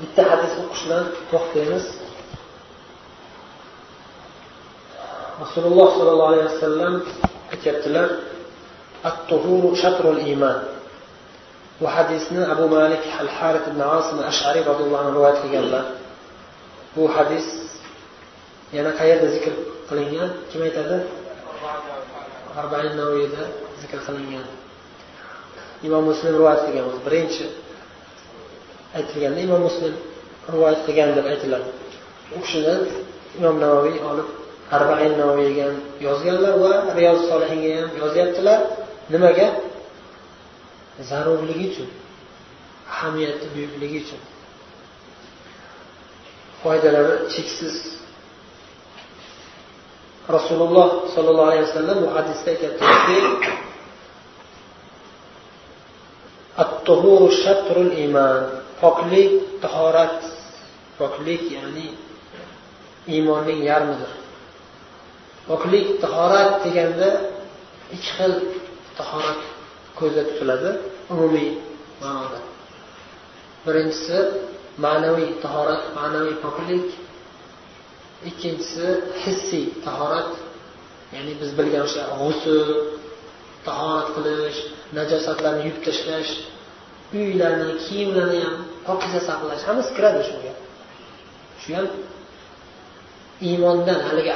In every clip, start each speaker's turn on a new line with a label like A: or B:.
A: bitta hadis o'qish bilan to'xtaymiz. Rasululloh sollallohu alayhi vasallam aytyaptilar at-tuhuru shatrul iymon bu hadisni abu malik al harit ibn asim ashariy roziyallohu anhu rivoyat qilganlar. Bu hadis yana qayerda zikr qilingan? Kim aytadi? Arbain navoiyda zikr qilingan. Imom muslim rivoyat qilgan birinchi aytilganda imom muslim rivoyat qilgan deb aytiladi. U kishini imom navoiy olib arbain navoiyga ham yozganlar va riyoz solihinga ham yozyaptilar. Nimaga? Zarurligi uchun ahamiyati buyukligi uchun. Foydalari cheksiz. Rasululloh sollallohu alayhi vasallam bu hadisda aytyaptilarki shatrul iymon poklik tahorat. Poklik ya'ni iymonning yarmidir. Poklik tahorat deganda ikki xil tahorat ko'zda tutiladi umumiy ma'noda. Birinchisi ma'naviy tahorat ma'naviy poklik. Ikkinchisi hissiy tahorat. Ya'ni biz bilgan o'sha g'usul tahorat qilish najosatlarni yuvib tashlash uylarni kiyimlarni ham pokiza saqlash hammasi kiradi shunga shu ham iymondan haligi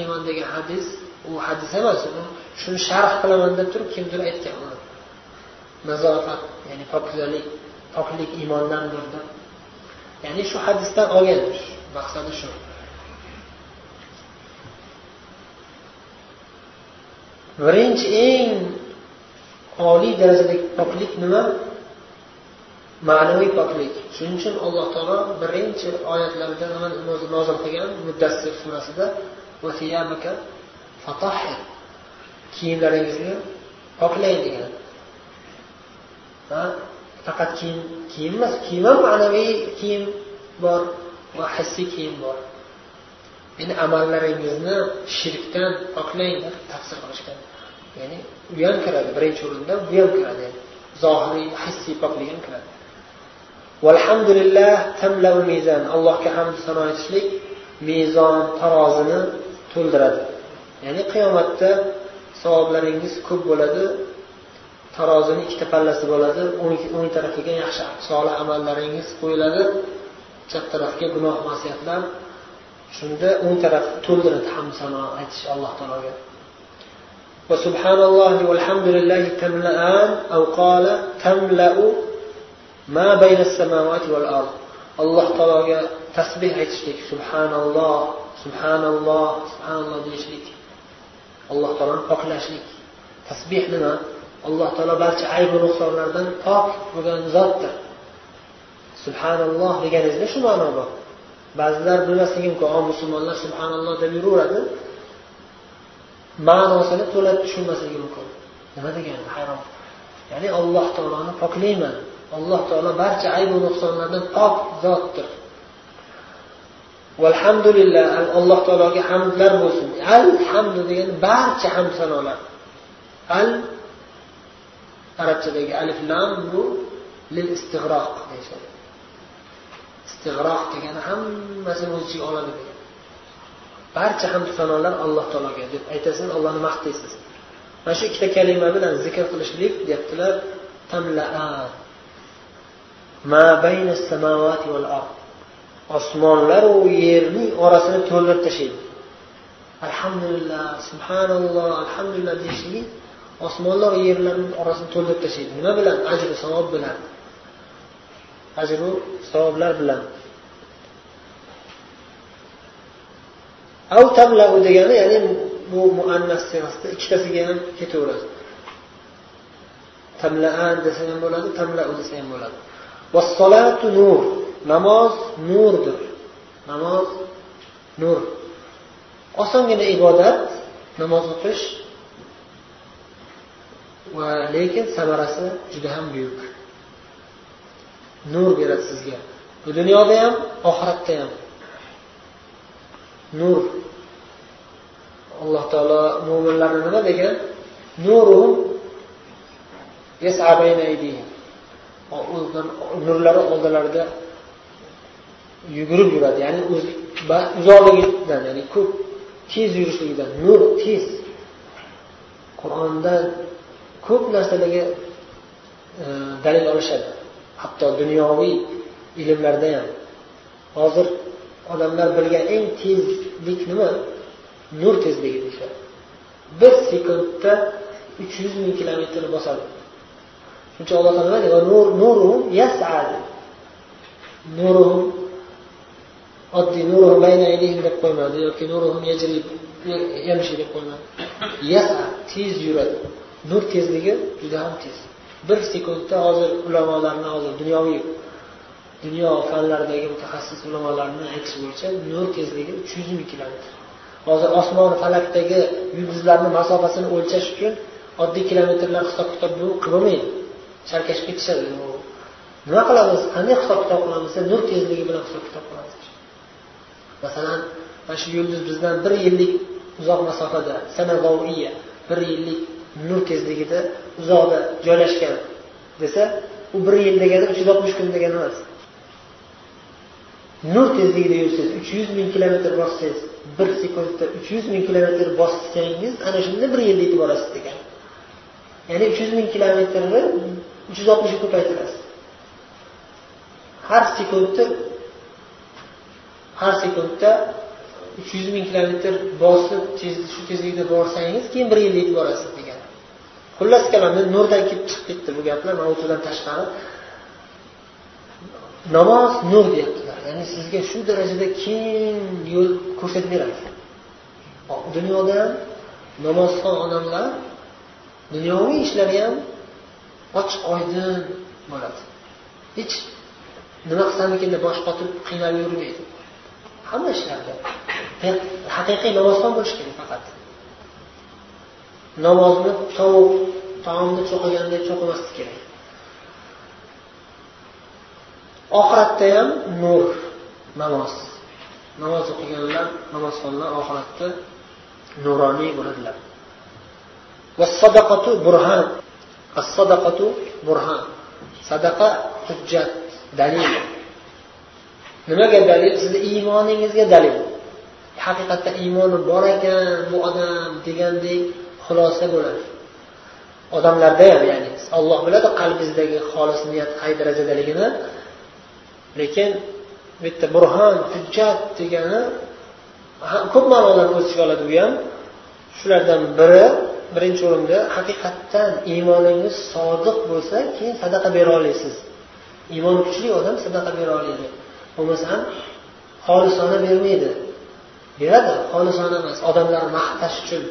A: iymon degan hadis u hadis emas shuni sharh qilaman deb turib kimdir aytgan nazofat ya'ni pokizalik poklik iymondandir deb ya'ni shu hadisdan olgan maqsadi shu. Birinchi eng oliy darajadagi poklik nima? Ma'naviy poklik. Shuning uchun alloh taolo birinchi oyatlarida nimani nozil qilgan muddassir surasida kiyimlaringizni poklang degan. Faqat kiyim kiyim emas kiyim ham ma'naviy kiyim bor va hissiy kiyim bor. Endi amallaringizni shirkdan poklang deb tafsir qilishgan. Ya'ni u ham kiradi birinchi o'rinda bu ham kiradi. Zohiriy hissiy poklik ham kiradi. valhamdulillah mizan allohga hamd sano aytishlik mezon tarozini to'ldiradi ya'ni qiyomatda savoblaringiz ko'p bo'ladi tarozini ikkita pallasi bo'ladi o'ng tarafiga yaxshi solih amallaringiz qo'yiladi chap tarafga gunoh masiyatlar shunda o'ng taraf to'ldiradi hamd sano aytish alloh taologa وسبحان الله والحمد لله تملأان أو قال تملأ ma baynas samavati val ard. Alloh taologa tasbeh aytishlik. Subhanalloh subhanalloh subhanalloh deyishlik. Alloh taoloni poklashlik. Tasbeh nima? Alloh taolo barcha aybu nuqsonlardan pok bo'lgan zotdir. Subhanalloh deganingizda shu ma'no bor. Ba'zilar bilmasligi mumkin musulmonlar subhanalloh deb yuraveradi. Ma'nosini to'la tushunmasligi mumkin. Nima degani hayron. Ya'ni alloh taoloni poklayman. Alloh taolo barcha aybu nuqsonlardan pok zotdir. Valhamdulillah alloh taologa hamdlar bo'lsin. Alhamdu degani barcha hamd sanolar al arabchadagi alif lam bu lil istig'roq deyishadi. Istig'roq degani hammasini o'z ichiga oladi degan barcha hamd sanolar alloh taologa deb aytasiz allohni maqtaysiz. Mana shu ikkita kalima bilan zikr qilishlik deyaptilar tamlaat. Osmonlaru yerning orasini to'ldirib tashlaydi. Alhamdulillah subhanalloh alhamdulillah deyishlik osmonlar va yerlarni orasini to'ldirib tashlaydi. Nima bilan? Ajru savob bilan. Ajru savoblar bilan. Av degani ya'ni bu muannas siyg'asida ikkitasiga ham ketaveradi. Tamlaan desa ham bo'ladi tamlau desa ham bo'ladi. Vassolatu nur. Namoz nurdir. Namoz nur. Osongina ibodat namoz o'qish va lekin samarasi juda ham buyuk. Nur beradi sizga. Bu dunyoda ham oxiratda ham. Nur. Alloh taolo mo'minlarni nima degan? Nurlari oldilarida yugurib yuradi. Ya'ni uzoqligidan ya'ni ko'p tez yurishligidan nur tez. Qur'onda ko'p narsalarga e, dalil olishadi. Hatto dunyoviy ilmlarda ham. Hozir odamlar bilgan eng tezlik nima? Nur tezligi deyishadi. Bir sekundda uch yuz ming kilometr bosadi. Uchun alloh taolo nuruhum yasadi nuruhum oddiy nuruhum bayna deb qo'ymadi yoki nuruhum yajri yamshi deb qo'ymadi yasa tez yuradi nur tezligi juda ham tez bir sekundda hozir ulamolarni hozir dunyoviy dunyo fanlaridagi mutaxassis ulamolarni aytishi bo'yicha nur tezligi uch yuz ming kilometr hozir osmon falakdagi yulduzlarni masofasini o'lchash uchun oddiy kilometrlar hisob kitob qilib bo'lmaydi chalkashib ketishadi nima qilamiz? Qanday hisob kitob qilamiz? Desa nur tezligi bilan hisob kitob qilamiz. Masalan mana shu yulduz bizdan bir yillik uzoq masofada sanavoiya bir yillik nur tezligida uzoqda joylashgan desa u bir yil degani uch yuz oltmish kun degani emas. Nur tezligida yursangiz uch yuz ming kilometr bossangiz bir sekundda uch yuz ming kilometr bossangiz ana shunda bir yilda yetib borasiz degan. Ya'ni uch yuz ming kilometrni uch yuz oltmishga ko'paytirasiz har sekundda har sekundda uch yuz ming kilometr bosib shu tezlikda borsangiz keyin bir yilda yetib borasiz degan xullas kalom nurdan kelib chiqib ketdi bu gaplar mana o'zidan tashqari. Namoz nur deyaptilar. Ya'ni sizga shu darajada keng yo'l ko'rsatib beradi. Dunyoda namozxon odamlar dunyoviy ishlari ham ochiq oydin bo'ladi. Hech nima qilsamikin deb bosh qotib qiynalib yurmaydi. Hamma ishlarda haqiqiy namozxon bo'lish kerak faqat. Namozni tovuq taomni cho'qiganday cho'qimaslik kerak. Oxiratda ham nur namoz. Namoz o'qiganlar namozxonlar oxiratda nuroniy bo'ladilar. Sadaqatu burhan. Sadaqatu burhan sadaqa hujjat dalil nimaga dalil sizni iymoningizga dalil haqiqatda iymoni bor ekan bu odam degandek xulosa bo'ladi odamlarda ham ya'ni alloh biladi qalbingizdagi xolis niyat qay darajadaligini lekin bitta yerda burhon hujjat degani ko'p ma'nolarni o'z ichiga oladi bu ham shulardan biri birinchi o'rinda haqiqatdan iymoningiz sodiq bo'lsa keyin sadaqa bera olasiz. Iymon kuchli odam sadaqa bera oladi. Bo'lmasam xolisona bermaydi. Beradi xolisona emas odamlar maqtash uchun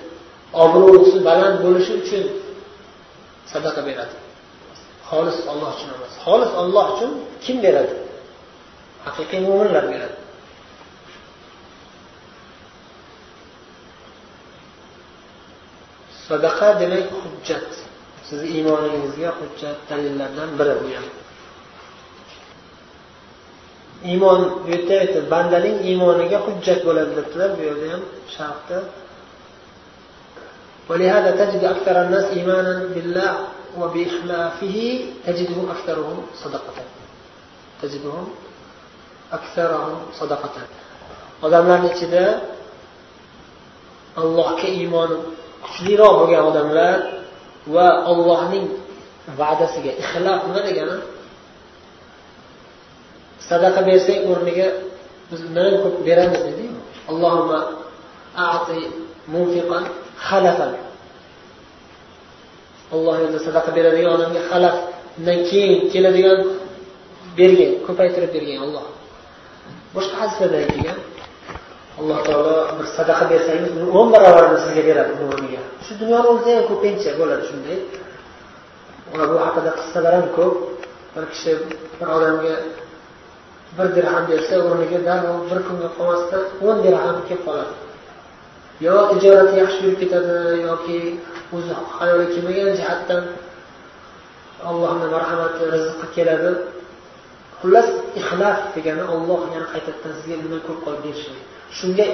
A: obro'si baland bo'lishi uchun sadaqa beradi. Xolis olloh uchun emas. Xolis olloh uchun kim beradi? Haqiqiy mo'minlar beradi. sadaqa demak hujjat sizni iymoningizga hujjat dalillardan biri bu ham iymon bu yerda aytdi bandaning iymoniga hujjat bo'ladi debdilar bu yerda ham sharhda ولهذا تجد أكثر الناس إيمانا بالله وبإخلافه تجدهم أكثرهم صدقة تجدهم أكثرهم صدقة odamlarni ichida allohga iymoni kuchliroq bo'lgan odamlar va ollohning va'dasiga ixlof nima degani? Sadaqa bersang o'rniga biz undan ko'p beramiz dediku allohumma ati munfiqan halafan alloh yo'lida sadaqa beradigan odamga xalaf undan keyin keladigan bergan ko'paytirib bergan olloh boshqa hadislarda aytilgan alloh taolo bir sadaqa bersangiz uni o'n barobarini sizga beradi uni o'rniga. Shu dunyoni o'zida ham ko'pincha bo'ladi shunday. Bu haqida qissalar ham ko'p. Bir kishi bir odamga bir dirham bersa o'rniga darrov bir kunga qolmasdan o'n dirham kelib qoladi. Yo tijorati yaxshi yurib ketadi yoki o'zi hayoli kelmagan jihatdan allohni marhamati rizqi keladi. Xullas ixlof degani olloh yana qaytadan sizga bundan ko'p qilib berishi shunga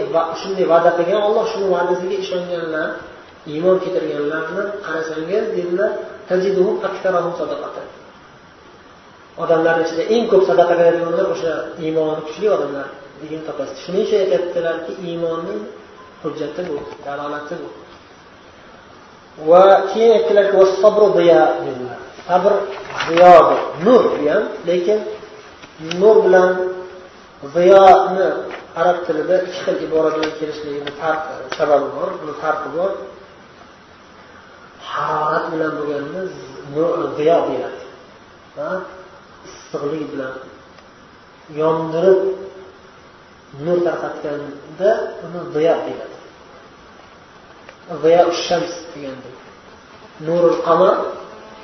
A: shunday va'da qilgan olloh shuni va'dasiga ishonganlar iymon keltirganlarni qarasangiz dedilar odamlarni ichida eng ko'p sadaqa beradiganlar o'sha iymoni kuchli odamlar degan topasiz. Shuning uchun aytyaptilarki iymonning hujjati bu dalolati bu. Va keyin aytdilarki sabr ziyodir nur bu ham lekin nur bilan ziyoni arab tilida ikki xil ibora bilan kelishligini farq sababi bor buni farqi bor. Harorat bilan bo'lganda ziyo deyiladi. Issiqlik bilan. Yondirib nur tarqatganda uni ziyo deyiladi. Ziyo shams degandek nurul qamar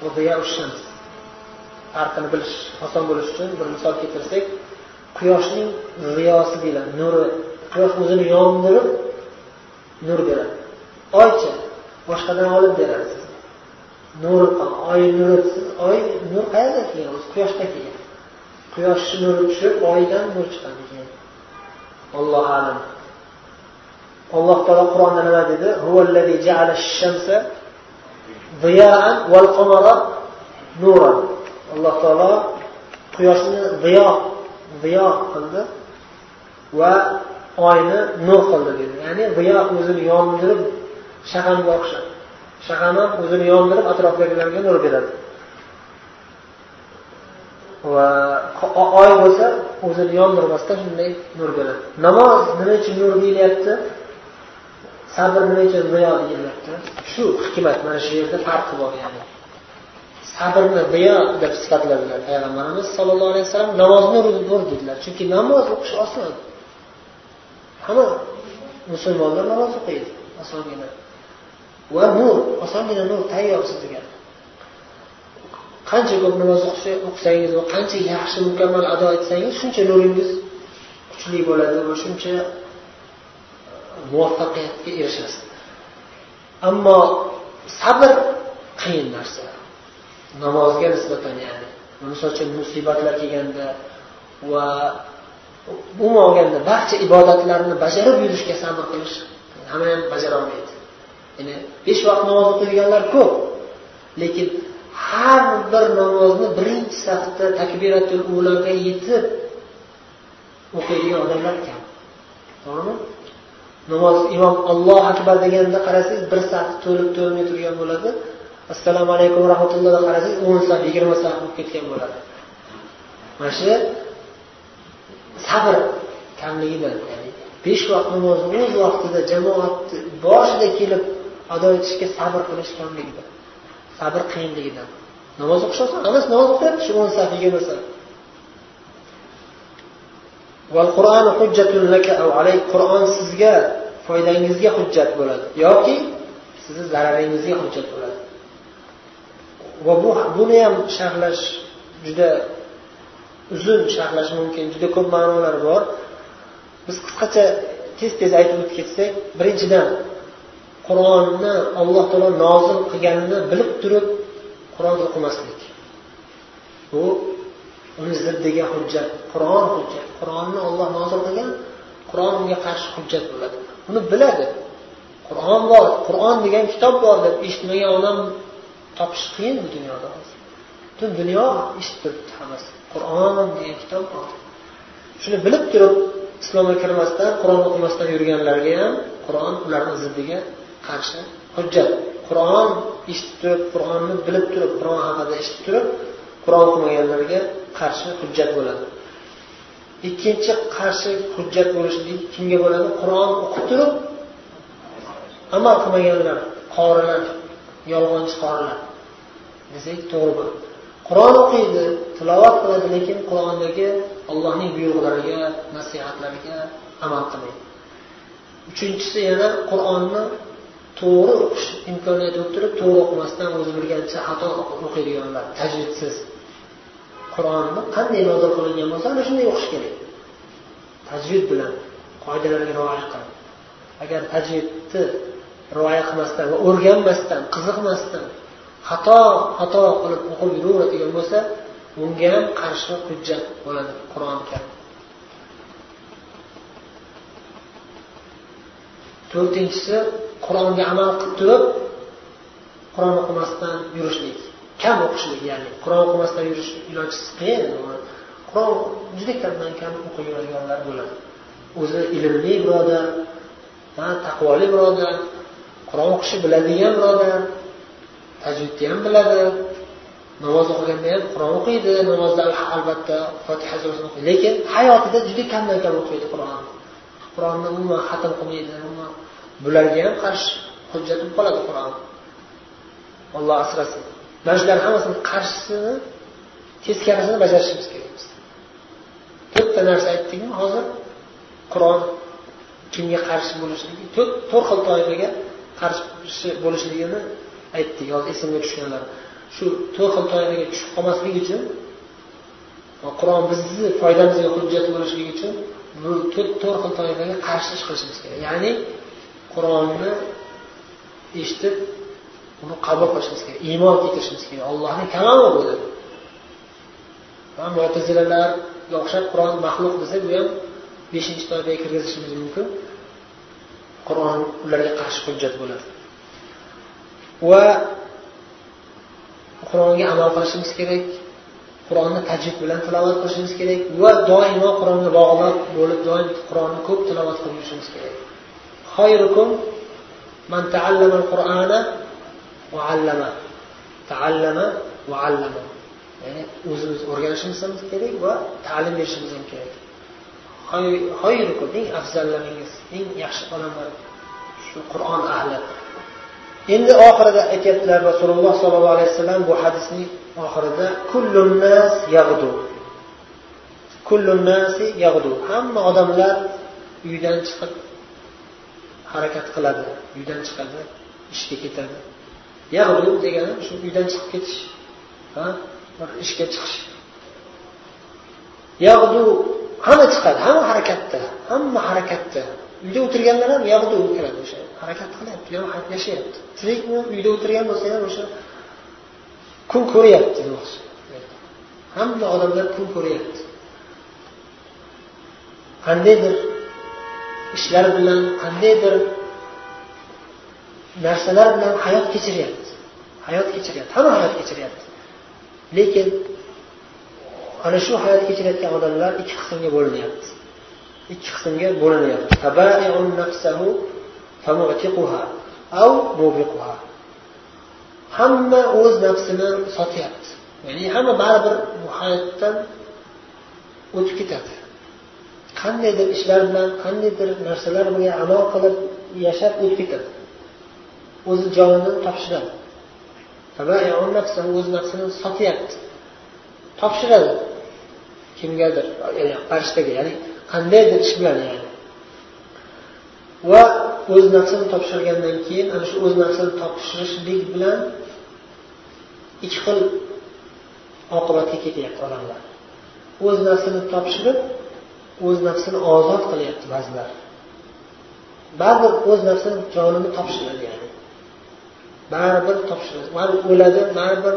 A: va ziyo shams. Farqini bilish oson bo'lishi uchun bir misol keltirsak quyoshning ziyosi deyiladi nuri. Quyosh o'zini yondirib nur beradi. Oycha boshqadan olib beradi nur oy nuri oy nur qayerdan kelgan? O'zi quyoshdan kelgan. Quyosh nuri tushib oydan nur chiqadi keyin. Allohu alam. Alloh taolo qur'onda nima dedi? Alloh taolo quyoshni ziyo ziyo qildi va oyni nur qildi dedi. Ya'ni ziyo o'zini yondirib shag'amga o'xshab shag'am ham o'zini yondirib atrofdagilarga nur beradi. Va oy bo'lsa o'zini yondirmasdan shunday nur beradi. Namoz nima uchun nur deyilyapti? Sabr nima uchun ziyo deyilyapti? Shu hikmat mana shu yerda farqi bor ya'ni. Sabrni ziyo deb sifatladilar payg'ambarimiz sollallohu alayhi vasallam namozni nur dedilar chunki namoz o'qish oson. Hamma musulmonlar namoz o'qiydi. Osongina. Va nur osongina nur tayyor sizga. Qancha ko'p namoz o'qisangiz va qancha yaxshi mukammal ado etsangiz shuncha nuringiz kuchli bo'ladi va shuncha e, muvaffaqiyatga erishasiz. Ammo sabr qiyin narsa. Namozga nisbatan ya'ni. Misol uchun musibatlar kelganda va umuman olganda barcha ibodatlarni bajarib yurishga sabr qilish hamma ham bajarolmaydi. Ya'ni besh vaqt namoz o'qiydiganlar ko'p lekin har bir namozni birinchi safda takbiratul ulaga yetib o'qiydigan odamlar kam. To'g'rimi? Namoz imom allohu akbar deganda qarasangiz bir saf to'lib to'lmay turgan bo'ladi assalomu alaykum rahmatulloh deb qarasangiz o'n saf yigirma saf bo'lib ketgan bo'ladi. Mana shu sabr kamligidan ya'ni besh vaqt namozni o'z vaqtida jamoatni boshida kelib ado etishga sabr qilish kamligidan sabr qiyinligidan namoz o'qish oson emas namoz o'qiyapti shu o'n saf yigirma saf qur'on sizga foydangizga hujjat bo'ladi yoki sizni zararingizga hujjat bo'ladi. Va bu buni ham sharhlash juda uzun sharhlash mumkin. Juda ko'p ma'nolar bor. Biz qisqacha tez tez aytib o'tib ketsak birinchidan qur'onni alloh taolo nozil qilganini bilib turib qur'on o'qimaslik. Bu uni ziddiga hujjat qur'on hujjat. Qur'onni olloh nozil qilgan qur'on unga qarshi hujjat bo'ladi. Uni biladi. Qur'on bor qur'on degan kitob bor deb eshitmagan odam topish qiyin bu dunyoda butun dunyo eshitib turibdi hammasi. Qur'on degan kitob bor. Shuni bilib turib islomga kirmasdan qur'on o'qimasdan yurganlarga ham qur'on ularni ziddiga qarshi hujjat. Qur'on eshitib turib qur'onni bilib turib qur'on haqida eshitib turib qur'on o'qimaganlarga qarshi hujjat bo'ladi. Ikkinchi qarshi hujjat bo'lishi kimga bo'ladi? Qur'on o'qib turib amal qilmaganlar qorilar yolg'onchi qorilar desak to'g'ri bo'ladi. Qur'on o'qiydi tilovat qiladi lekin qur'ondagi allohning buyruqlariga nasihatlariga amal qilmaydi. Uchinchisi yana qur'onni to'g'ri o'qish imkoniyati bo'lib turib to'g'ri o'qimasdan o'zi bilganicha xato o'qiydiganlar tajvidsiz qur'onni qanday nozil qilingan bo'lsa ana shunday o'qish kerak. Tajvid bilan qoidalarga rioya qilib. Agar tajvidni rioya qilmasdan va o'rganmasdan qiziqmasdan xato xato qilib o'qib yuraveradigan bo'lsa unga ham qarshi hujjat bo'ladi qur'oni karim. To'rtinchisi qur'onga amal qilib turib qur'on o'qimasdan yurishlik kam o'qishlik ya'ni qur'on o'qimasdan yurish ilojsiz qiyin qur'on juda kamdan kam o'qib yuradiganlar bo'ladi. O'zi ilmli birodar taqvoli birodar qur'on o'qishni biladigan birodar tajvidni ham biladi. Namoz o'qiganda ham qur'on o'qiydi. Namozda albatta fotiha surasini o'qiydi. Lekin hayotida juda kamdan kam o'qiydi qur'onni qur'onni umuman xatm qilmaydi umuman bularga ham qarshi hujjat bo'lib qoladi qur'on. Alloh asrasin. Mana shularni hammasini qarshisini teskarisini bajarishimiz kerak biz. To'rtta narsa aytdikmi hozir? Qur'on kimga qarshi bo'lishligi to'rt xil toifaga qarshi bo'lishligini aytdik hozir esimga tushganlar. Shu to'rt xil toifaga tushib qolmaslik uchun qur'on bizni foydamizga hujjat bo'lishligi uchun bu to'rt xil toifaga qarshi ish qilishimiz kerak. Ya'ni qur'onni eshitib uni qabul qilishimiz kerak iymon keltirishimiz kerak. Ollohni kalami bu mo'tazilalarga o'xshab qur'on maxluq desa bu ham beshinchi toifaga kirgizishimiz mumkin. Qur'on ularga qarshi hujjat bo'ladi. Va qur'onga amal qilishimiz kerak qur'onni tajvid bilan tilovat qilishimiz kerak va doimo qur'onga bog'liq bo'lib doim qur'onni ko'p tilovat qilib yurishimiz kerak. Man ta'allama al-qur'ana va taallama va ya'ni o'zimiz o'rganishimiz ham kerak va ta'lim berishimiz ham kerak. Eng afzallaringiz eng yaxshi odamlar shu qur'on ahli. Endi oxirida aytyaptilar rasululloh sollallohu alayhi vasallam bu hadisning oxirida kullunnas yag'du. Kullunnasi yag'du. Hamma odamlar uydan chiqib harakat qiladi uydan chiqadi ishga ketadi. Yag'du degani shu uydan chiqib ketish bir ishga chiqish. Yag'du hamma chiqadi hamma harakatda hamma harakatda. Uyda o'tirganlar ham yog'da kiradi o'sha harakat qilyapti yashayapti. Tirikmi uyda o'tirgan bo'lsa ham o'sha kun ko'ryapti demoqchi hamma odamlar kun ko'ryapti. Qandaydir ishlar bilan qandaydir narsalar bilan hayot kechiryapti. Hayot kechiryapti hamma hayot kechiryapti. Lekin ana shu hayot kechirayotgan odamlar ikki qismga bo'linyapti. Ikki qismga bo'linyapti. Hamma o'z nafsini sotyapti. Ya'ni hamma baribir bu hayotdan o'tib ketadi. Qandaydir ishlar bilan qandaydir narsalar bilan amal qilib yashab o'tib ketadi. O'zi jonini topshiradi. O'z nafsini sotyapti. Topshiradi. Kimgadir farishtaga ya'ni qandaydir ish bilan ya'ni. Va o'z nafsini topshirgandan keyin ana shu o'z nafsini topshirishlik bilan ikki xil oqibatga ketyapti odamlar. O'z nafsini topshirib o'z nafsini ozod qilyapti ba'zilar. Baribir o'z nafsini jonini topshiradi ya'ni. Baribir topshiradi baribir o'ladi baribir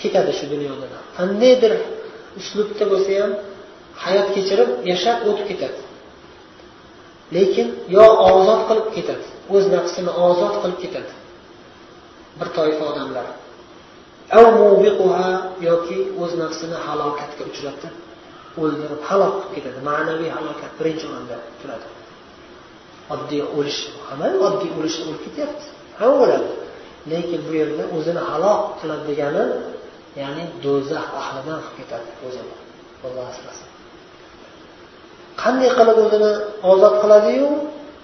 A: ketadi shu dunyodan qandaydir uslubda bo'lsa ham hayot kechirib yashab o'tib ketadi. Lekin yo ozod qilib ketadi o'z nafsini ozod qilib ketadi. Bir toifa odamlar. Yoki o'z nafsini halokatga uchratib o'ldirib halok qilib ketadi. Ma'naviy halokat birinchi o'rinda turadi. Oddiy o'lish hamma oddiy o'lish o'lib ketyapti. Hamma o'ladi lekin bu yerda o'zini halok qiladi degani ya'ni do'zax ahlidan qilib ketadi o'zini alloh asrasin. Qanday qilib o'zini ozod qiladiyu?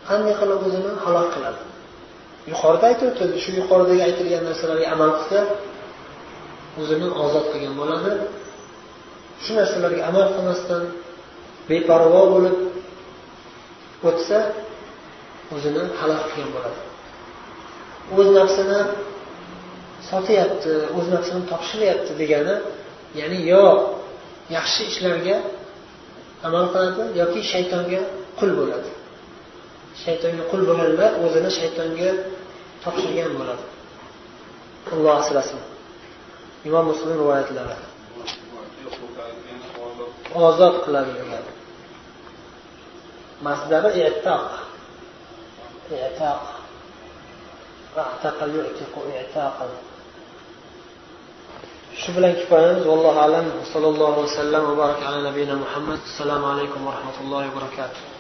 A: Qanday qilib o'zini halok qiladi? Yuqorida aytib o'tildi shu yuqoridagi aytilgan narsalarga amal qilsa o'zini ozod qilgan bo'ladi. Shu narsalarga amal qilmasdan beparvo bo'lib o'tsa o'zini halok qilgan bo'ladi. O'z nafsini sotyapti o'z nafsini topshiryapti degani ya'ni yo yaxshi ishlarga amal qiladi yoki shaytonga qul bo'ladi. Shaytonga qul bo'lganlar o'zini shaytonga topshirgan bo'ladi. Alloh asrasin. Imom muslim rivoyatlari. Ozod qiladi degan masdari etaq etaq shu bilan kifoyamiz vallohu alam sallallohu vasallam va baraka ala nabiyina muhammad assalomu alaykum va rahmatullohi va barakatuh